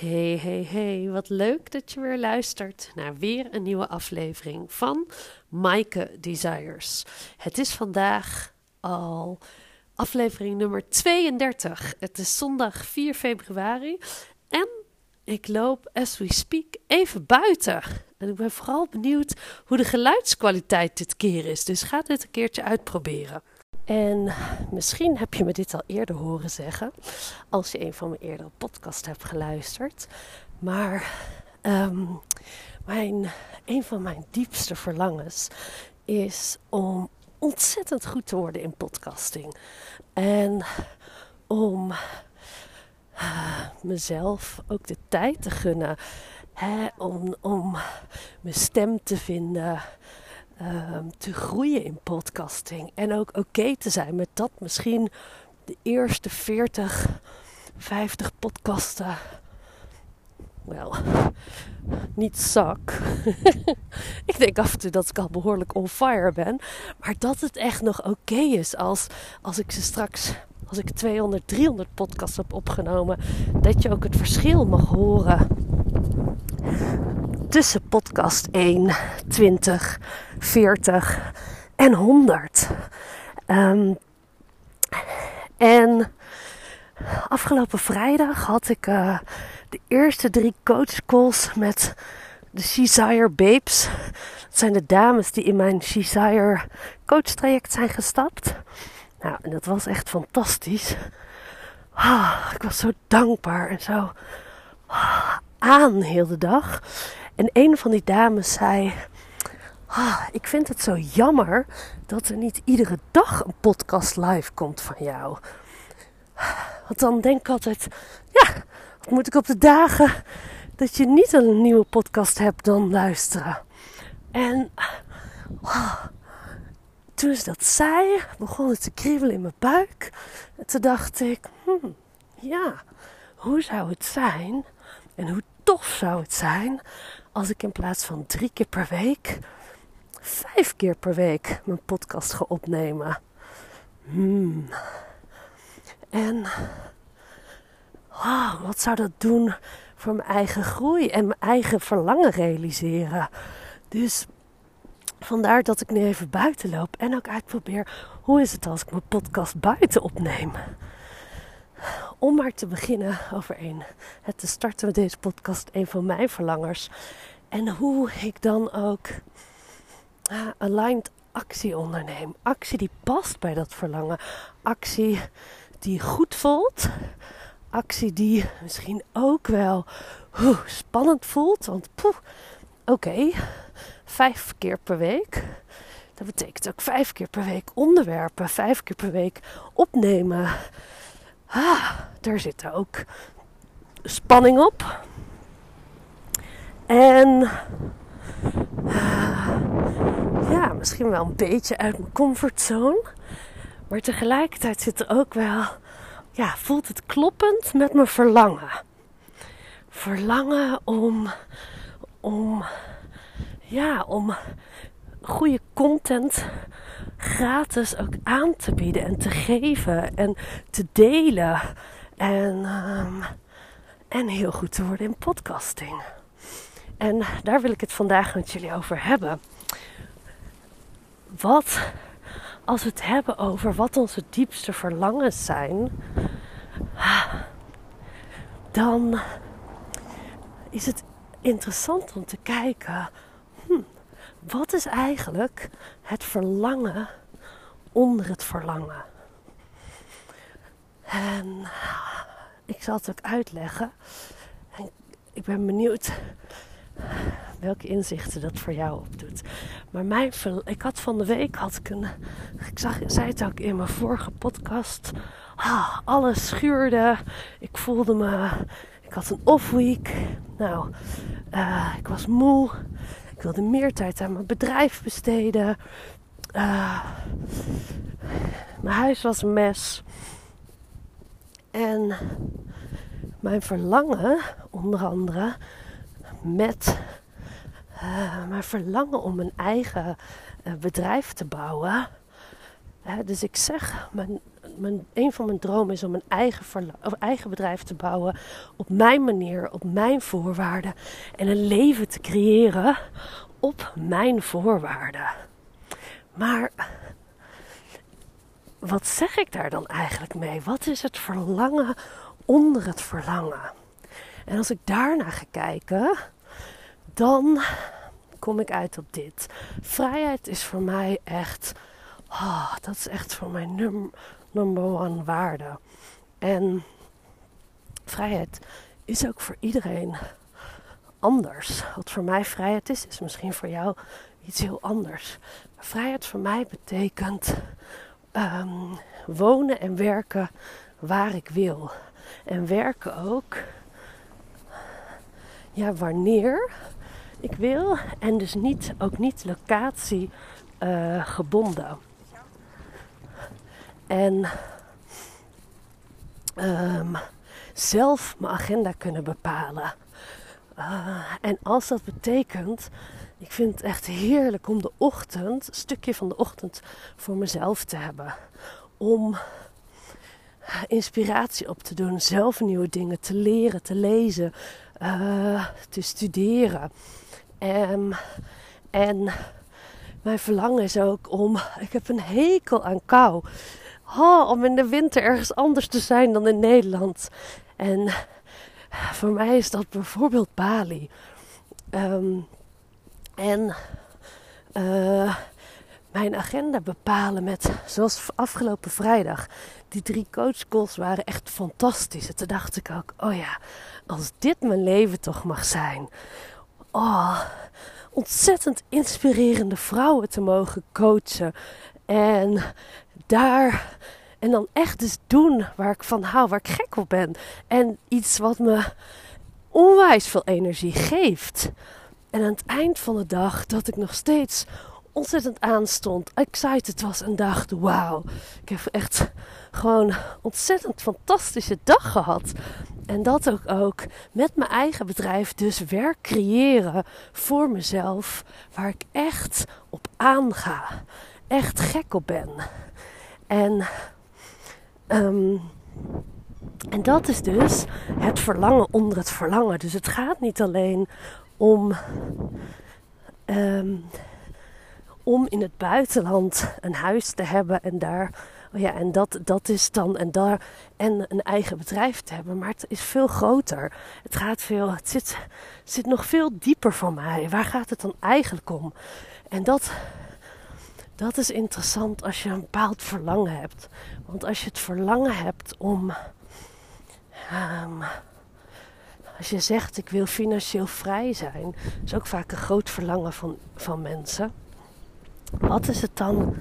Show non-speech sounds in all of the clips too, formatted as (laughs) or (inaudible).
Hey, hey, hey, wat leuk dat je weer luistert naar weer een nieuwe aflevering van Maaike Desires. Het is vandaag al aflevering nummer 32. Het is zondag 4 februari en ik loop, as we speak, even buiten. En ik ben vooral benieuwd hoe de geluidskwaliteit dit keer is. Dus ga dit een keertje uitproberen. En misschien heb je me dit al eerder horen zeggen, als je een van mijn eerdere podcasts hebt geluisterd. Maar ehm, mijn, een van mijn diepste verlangens is om ontzettend goed te worden in podcasting. En om uh, mezelf ook de tijd te gunnen. Hè, om, om mijn stem te vinden. Ehm, te groeien in podcasting. En ook oké te zijn met dat misschien de eerste 40, 50 podcasten. Wel, niet zak. (laughs) ik denk af en toe dat ik al behoorlijk on fire ben. Maar dat het echt nog oké is als, als ik ze straks, als ik 200, 300 podcasts heb opgenomen. Dat je ook het verschil mag horen tussen podcast 1, 20, 40 en 100. Um, en afgelopen vrijdag had ik uh, de eerste drie coachcalls met de Desire Babes. Dat zijn de dames die in mijn Desire coach traject zijn gestapt. Nou, en dat was echt fantastisch. Oh, ik was zo dankbaar en zo oh, aan heel de dag. En een van die dames zei: ah, Ik vind het zo jammer dat er niet iedere dag een podcast live komt van jou. Want dan denk ik altijd: Ja, wat moet ik op de dagen dat je niet een nieuwe podcast hebt dan luisteren? En ah, toen ze dat zei, begon het te kriebelen in mijn buik. En toen dacht ik: hmm, Ja, hoe zou het zijn en hoe tof zou het zijn als ik in plaats van drie keer per week, vijf keer per week mijn podcast ga opnemen. Hmm. En wow, wat zou dat doen voor mijn eigen groei en mijn eigen verlangen realiseren? Dus vandaar dat ik nu even buiten loop en ook uitprobeer hoe is het als ik mijn podcast buiten opneem om maar te beginnen over één. Het te starten met deze podcast, een van mijn verlangers. En hoe ik dan ook aligned actie onderneem. Actie die past bij dat verlangen. Actie die goed voelt. Actie die misschien ook wel spannend voelt. Want oké, vijf keer per week. Dat betekent ook vijf keer per week onderwerpen, vijf keer per week opnemen ah, daar zit ook spanning op. En uh, ja, misschien wel een beetje uit mijn comfortzone. Maar tegelijkertijd zit er ook wel, ja, voelt het kloppend met mijn verlangen. Verlangen om, om, ja, om goede content gratis ook aan te bieden en te geven en te delen. En, um, en heel goed te worden in podcasting. En daar wil ik het vandaag met jullie over hebben. Wat als we het hebben over wat onze diepste verlangens zijn, dan is het interessant om te kijken wat is eigenlijk het verlangen onder het verlangen? En ik zal het ook uitleggen. En ik ben benieuwd welke inzichten dat voor jou opdoet. Maar mijn, ik had van de week had ik een, ik zag, zei het ook in mijn vorige podcast. Ah, alles schuurde. Ik voelde me, ik had een off week. Nou, uh, ik was moe. Ik wilde meer tijd aan mijn bedrijf besteden. Uh, mijn huis was een mes. En mijn verlangen, onder andere, met mijn verlangen om een eigen uh, bedrijf te bouwen, dus ik zeg, mijn, mijn, een van mijn dromen is om een eigen, eigen bedrijf te bouwen. Op mijn manier, op mijn voorwaarden. En een leven te creëren op mijn voorwaarden. Maar wat zeg ik daar dan eigenlijk mee? Wat is het verlangen onder het verlangen? En als ik daarna ga kijken, dan kom ik uit op dit. Vrijheid is voor mij echt, oh, dat is echt voor mij num number one waarde. En vrijheid is ook voor iedereen anders. Wat voor mij vrijheid is, is misschien voor jou iets heel anders. Maar vrijheid voor mij betekent ehm, wonen en werken waar ik wil. En werken ook, ja, wanneer ik wil. En dus niet, ook niet locatie uh, gebonden. En um, zelf mijn agenda kunnen bepalen. Uh, en als dat betekent, ik vind het echt heerlijk om de ochtend, een stukje van de ochtend voor mezelf te hebben. Om inspiratie op te doen, zelf nieuwe dingen te leren, te lezen, uh, te studeren. Um, en mijn verlangen is ook om. Ik heb een hekel aan kou. Oh, om in de winter ergens anders te zijn dan in Nederland. En voor mij is dat bijvoorbeeld Bali. Um, en uh, mijn agenda bepalen met, zoals afgelopen vrijdag, die drie coachcalls waren echt fantastisch. En toen dacht ik ook, oh ja, als dit mijn leven toch mag zijn. Oh, ontzettend inspirerende vrouwen te mogen coachen. En daar. En dan echt dus doen waar ik van hou, waar ik gek op ben. En iets wat me onwijs veel energie geeft. En aan het eind van de dag dat ik nog steeds ontzettend aanstond, excited was en dacht: wauw, ik heb echt gewoon ontzettend fantastische dag gehad. En dat ook, ook met mijn eigen bedrijf, dus werk creëren voor mezelf, waar ik echt op aanga, echt gek op ben. En, um, en dat is dus het verlangen onder het verlangen. Dus het gaat niet alleen om. Um, om in het buitenland een huis te hebben en daar. Oh ja, en dat, dat is dan. En daar. En een eigen bedrijf te hebben. Maar het is veel groter. Het gaat veel. Het zit, zit nog veel dieper van mij. Waar gaat het dan eigenlijk om? En dat. Dat is interessant als je een bepaald verlangen hebt. Want als je het verlangen hebt om. Um, als je zegt ik wil financieel vrij zijn, is ook vaak een groot verlangen van, van mensen. Wat is het dan?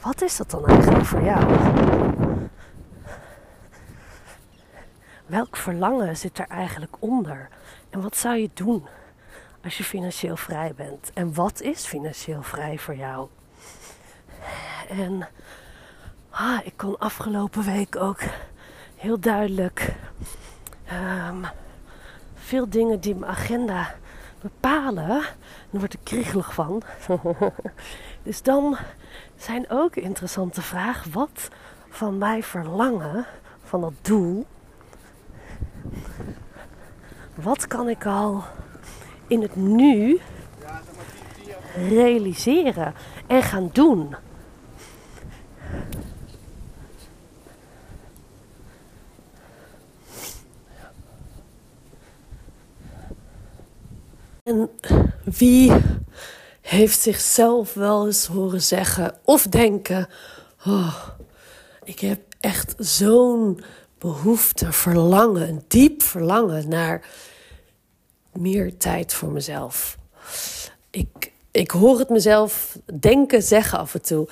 Wat is dat dan eigenlijk voor jou? Welk verlangen zit er eigenlijk onder? En wat zou je doen als je financieel vrij bent? En wat is financieel vrij voor jou? En ah, ik kon afgelopen week ook heel duidelijk um, veel dingen die mijn agenda bepalen. Dan word ik kriegelig van. (laughs) dus dan zijn ook interessante vragen. Wat van mij verlangen, van dat doel. Wat kan ik al in het nu realiseren en gaan doen? En wie heeft zichzelf wel eens horen zeggen of denken: oh, ik heb echt zo'n behoefte, verlangen, een diep verlangen naar meer tijd voor mezelf. Ik, ik hoor het mezelf denken, zeggen af en toe.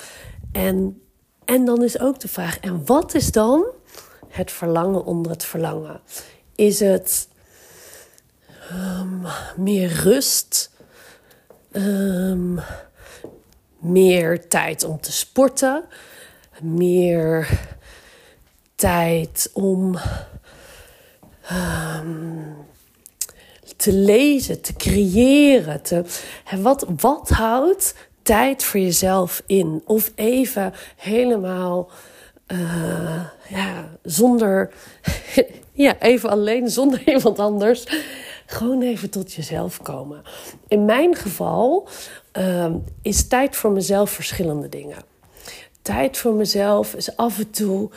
En, en dan is ook de vraag: en wat is dan het verlangen onder het verlangen? Is het um, meer rust, um, meer tijd om te sporten, meer tijd om um, te lezen, te creëren. Te, wat, wat houdt tijd voor jezelf in. Of even helemaal uh, ja, zonder, (laughs) ja, even alleen zonder (laughs) iemand anders. Gewoon even tot jezelf komen. In mijn geval uh, is tijd voor mezelf verschillende dingen. Tijd voor mezelf is af en toe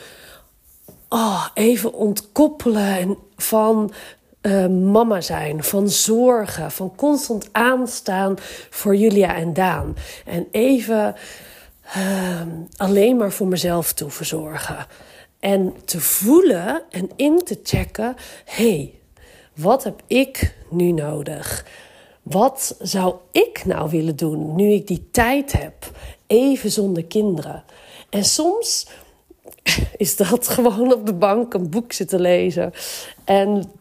oh, even ontkoppelen van uh, mama zijn, van zorgen, van constant aanstaan voor Julia en Daan. En even uh, alleen maar voor mezelf toe verzorgen. En te voelen en in te checken: hé, hey, wat heb ik nu nodig? Wat zou ik nou willen doen nu ik die tijd heb, even zonder kinderen? En soms (laughs) is dat gewoon op de bank een boek zitten lezen. En,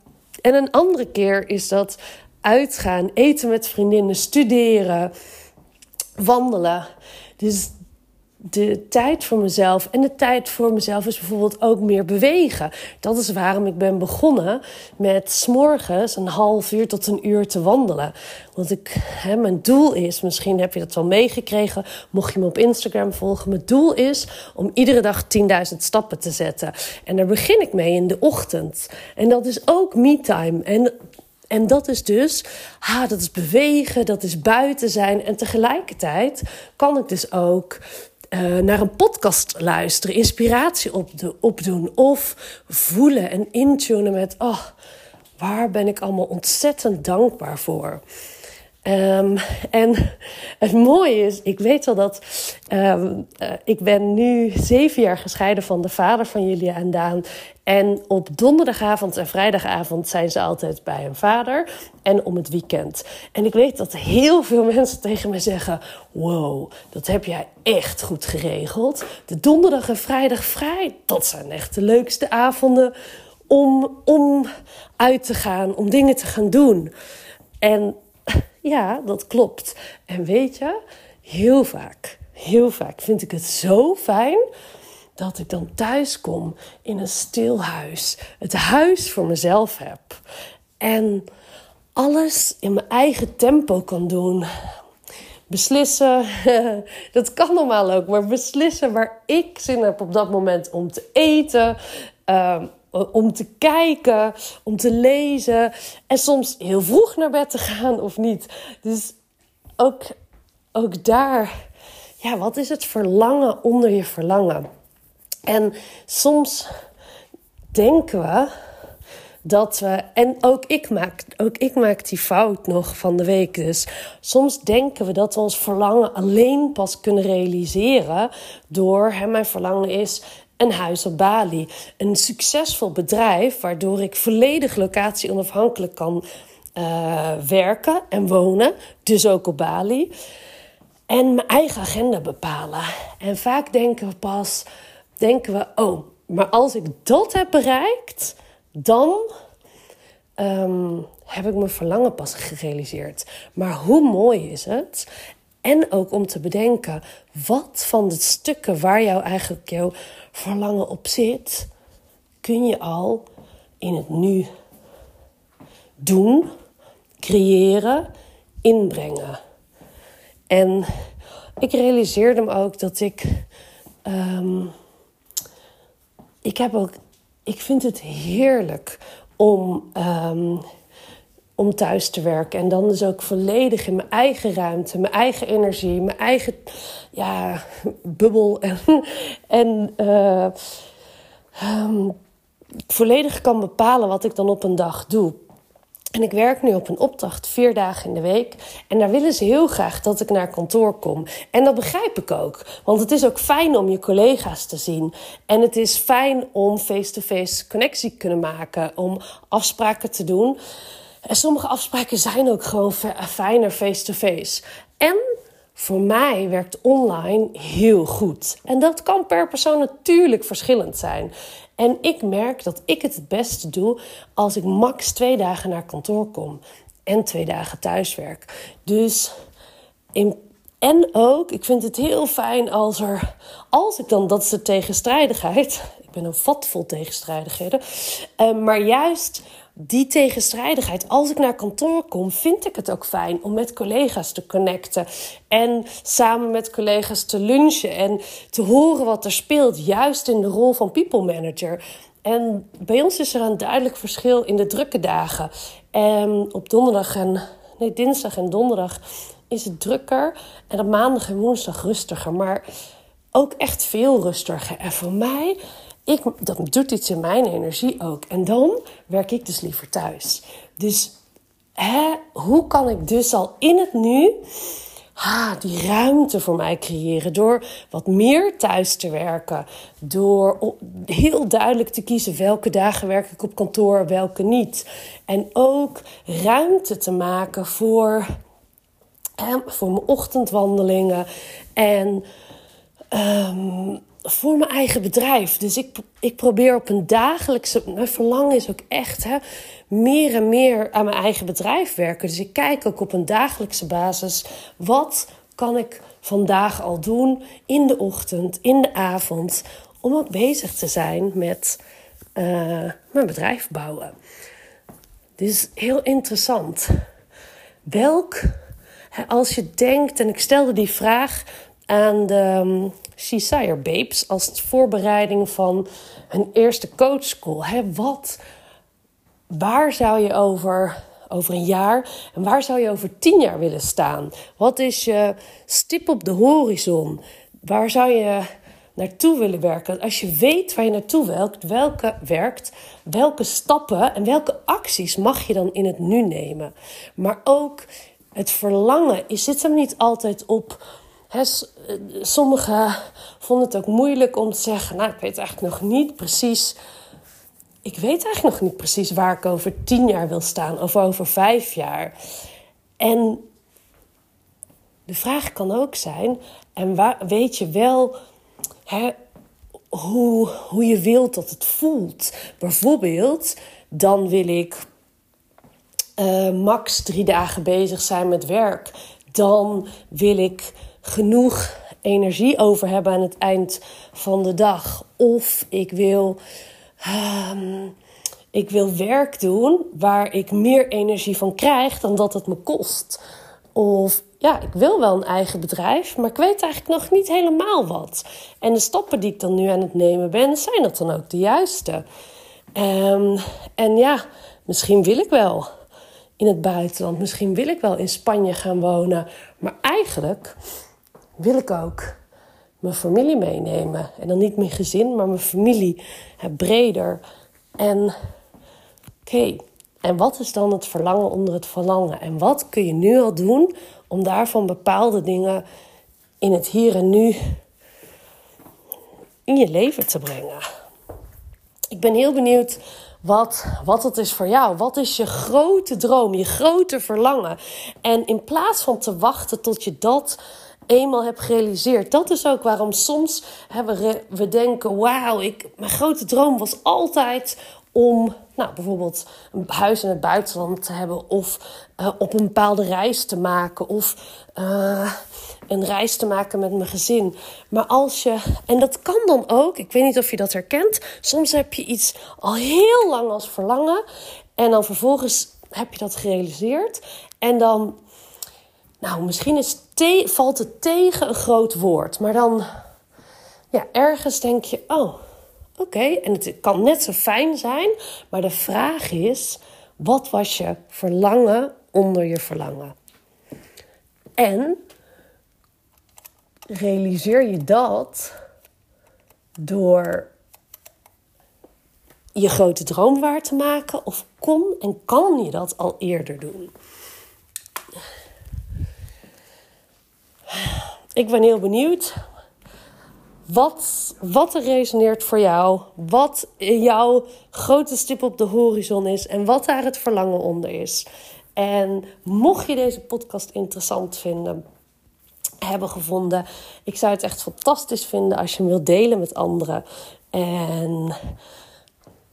en een andere keer is dat uitgaan, eten met vriendinnen, studeren, wandelen. Dus de tijd voor mezelf en de tijd voor mezelf is bijvoorbeeld ook meer bewegen. Dat is waarom ik ben begonnen met s'morgens een half uur tot een uur te wandelen. Want ik, hè, mijn doel is, misschien heb je dat wel meegekregen, mocht je me op Instagram volgen. Mijn doel is om iedere dag 10.000 stappen te zetten. En daar begin ik mee in de ochtend. En dat is ook me-time. En en dat is dus, ha, dat is bewegen, dat is buiten zijn. En tegelijkertijd kan ik dus ook uh, naar een podcast luisteren, inspiratie op opdoen of voelen en intunen met, oh, waar ben ik allemaal ontzettend dankbaar voor. Um, en het mooie is, ik weet wel dat um, uh, ik ben nu zeven jaar gescheiden van de vader van Julia en Daan. En op donderdagavond en vrijdagavond zijn ze altijd bij hun vader. En om het weekend. En ik weet dat heel veel mensen tegen me zeggen: Wow, dat heb jij echt goed geregeld. De donderdag en vrijdag vrij, dat zijn echt de leukste avonden om, om uit te gaan, om dingen te gaan doen. En (laughs) ja, dat klopt. En weet je, heel vaak, heel vaak vind ik het zo fijn dat ik dan thuis kom in een stil huis. Het huis voor mezelf heb. En alles in mijn eigen tempo kan doen. Beslissen, (laughs) dat kan normaal ook, maar beslissen waar ik zin heb op dat moment om te eten. Ehm, om te kijken, om te lezen en soms heel vroeg naar bed te gaan of niet. Dus ook, ook daar, ja, wat is het verlangen onder je verlangen? En soms denken we dat we, en ook ik, maak, ook ik maak die fout nog van de week dus. Soms denken we dat we ons verlangen alleen pas kunnen realiseren door, hè, mijn verlangen is een huis op Bali. Een succesvol bedrijf waardoor ik volledig locatie onafhankelijk kan uh, werken en wonen. Dus ook op Bali. En mijn eigen agenda bepalen. En vaak denken we pas, denken we, oh, maar als ik dat heb bereikt, dan um, heb ik mijn verlangen pas gerealiseerd. Maar hoe mooi is het? En ook om te bedenken, wat van de stukken waar jou eigenlijk jouw verlangen op zit, kun je al in het nu doen, creëren, inbrengen. En ik realiseerde me ook dat ik. Um, ik heb ook. Ik vind het heerlijk om um, om thuis te werken. En dan dus ook volledig in mijn eigen ruimte, mijn eigen energie, mijn eigen ja, bubbel. (laughs) En, en uh, um, volledig kan bepalen wat ik dan op een dag doe. En ik werk nu op een opdracht vier dagen in de week. En daar willen ze heel graag dat ik naar kantoor kom. En dat begrijp ik ook. Want het is ook fijn om je collega's te zien. En het is fijn om face-to-face -face connectie te kunnen maken. Om afspraken te doen. En sommige afspraken zijn ook gewoon fijner face-to-face. En voor mij werkt online heel goed. En dat kan per persoon natuurlijk verschillend zijn. En ik merk dat ik het het beste doe als ik max twee dagen naar kantoor kom en twee dagen thuiswerk. Dus en ook, ik vind het heel fijn als er, als ik dan, dat is de tegenstrijdigheid. Ik ben een vat vol tegenstrijdigheden. Uh, maar juist die tegenstrijdigheid. Als ik naar kantoor kom, vind ik het ook fijn om met collega's te connecten. En samen met collega's te lunchen en te horen wat er speelt, juist in de rol van people manager. En bij ons is er een duidelijk verschil in de drukke dagen. En op donderdag en nee, dinsdag en donderdag is het drukker. En op maandag en woensdag rustiger. Maar ook echt veel rustiger. En voor mij, ik, dat doet iets in mijn energie ook. En dan werk ik dus liever thuis. Dus hè, hoe kan ik dus al in het nu ha, die ruimte voor mij creëren. Door wat meer thuis te werken. Door heel duidelijk te kiezen welke dagen werk ik op kantoor, welke niet. En ook ruimte te maken voor, voor mijn ochtendwandelingen. En um, voor mijn eigen bedrijf. Dus ik, ik probeer op een dagelijkse. Mijn verlangen is ook echt hè, meer en meer aan mijn eigen bedrijf werken. Dus ik kijk ook op een dagelijkse basis. Wat kan ik vandaag al doen in de ochtend, in de avond. Om ook bezig te zijn met uh, mijn bedrijf bouwen. Dus heel interessant. Welk, als je denkt, en ik stelde die vraag aan de Desire Babes als voorbereiding van hun eerste coachschool. Hè, wat, waar zou je over, over een jaar en waar zou je over tien jaar willen staan? Wat is je stip op de horizon? Waar zou je naartoe willen werken? Als je weet waar je naartoe werkt, welke werkt, welke stappen en welke acties mag je dan in het nu nemen? Maar ook het verlangen is zit hem niet altijd op sommigen vonden het ook moeilijk om te zeggen: Nou, ik weet eigenlijk nog niet precies. Ik weet eigenlijk nog niet precies waar ik over tien jaar wil staan of over vijf jaar. En de vraag kan ook zijn: en waar, weet je wel hoe, hoe je wilt dat het voelt? Bijvoorbeeld, dan wil ik uh, max drie dagen bezig zijn met werk. Dan wil ik genoeg energie over hebben aan het eind van de dag. Of ik wil, um, ik wil werk doen waar ik meer energie van krijg dan dat het me kost. Of ja, ik wil wel een eigen bedrijf, maar ik weet eigenlijk nog niet helemaal wat. En de stappen die ik dan nu aan het nemen ben, zijn dat dan ook de juiste? Um, en ja, misschien wil ik wel in het buitenland. Misschien wil ik wel in Spanje gaan wonen. Maar eigenlijk wil ik ook mijn familie meenemen. En dan niet mijn gezin, maar mijn familie. breder. En oké, en wat is dan het verlangen onder het verlangen? En wat kun je nu al doen om daarvan bepaalde dingen in het hier en nu in je leven te brengen? Ik ben heel benieuwd wat, wat het is voor jou. Wat is je grote droom, je grote verlangen? En in plaats van te wachten tot je dat eenmaal heb gerealiseerd. Dat is ook waarom soms hè, we, we denken: wauw, mijn grote droom was altijd om nou, bijvoorbeeld een huis in het buitenland te hebben, of uh, op een bepaalde reis te maken, of uh, een reis te maken met mijn gezin. Maar als je, en dat kan dan ook, ik weet niet of je dat herkent, soms heb je iets al heel lang als verlangen, en dan vervolgens heb je dat gerealiseerd, en dan nou, misschien is valt het tegen een groot woord, maar dan ja, ergens denk je: oh, oké. En het kan net zo fijn zijn, maar de vraag is: wat was je verlangen onder je verlangen? En realiseer je dat door je grote droom waar te maken? Of kon en kan je dat al eerder doen? Ik ben heel benieuwd wat, wat er resoneert voor jou, wat jouw grote stip op de horizon is en wat daar het verlangen onder is. En mocht je deze podcast interessant vinden, hebben gevonden, ik zou het echt fantastisch vinden als je hem wilt delen met anderen. En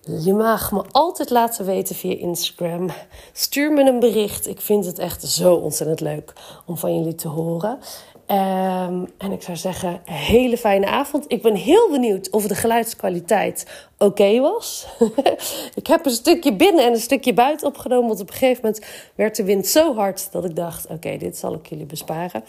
Je mag me altijd laten weten via Instagram. Stuur me een bericht. Ik vind het echt zo ontzettend leuk om van jullie te horen. Um, en ik zou zeggen, hele fijne avond. Ik ben heel benieuwd of de geluidskwaliteit oké was. (laughs) ik heb een stukje binnen en een stukje buiten opgenomen. Want op een gegeven moment werd de wind zo hard dat ik dacht: oké, dit zal ik jullie besparen.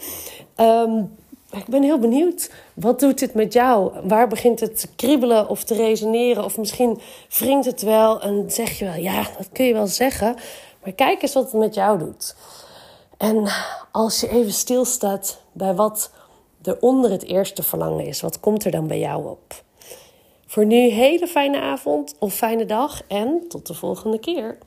Um, ik ben heel benieuwd. Wat doet dit met jou? Waar begint het te kriebelen of te resoneren? Of misschien wringt het wel en zeg je wel: ja, dat kun je wel zeggen. Maar kijk eens wat het met jou doet. En als je even stilstaat bij wat er onder het eerste verlangen is, wat komt er dan bij jou op? Voor nu hele fijne avond of fijne dag en tot de volgende keer.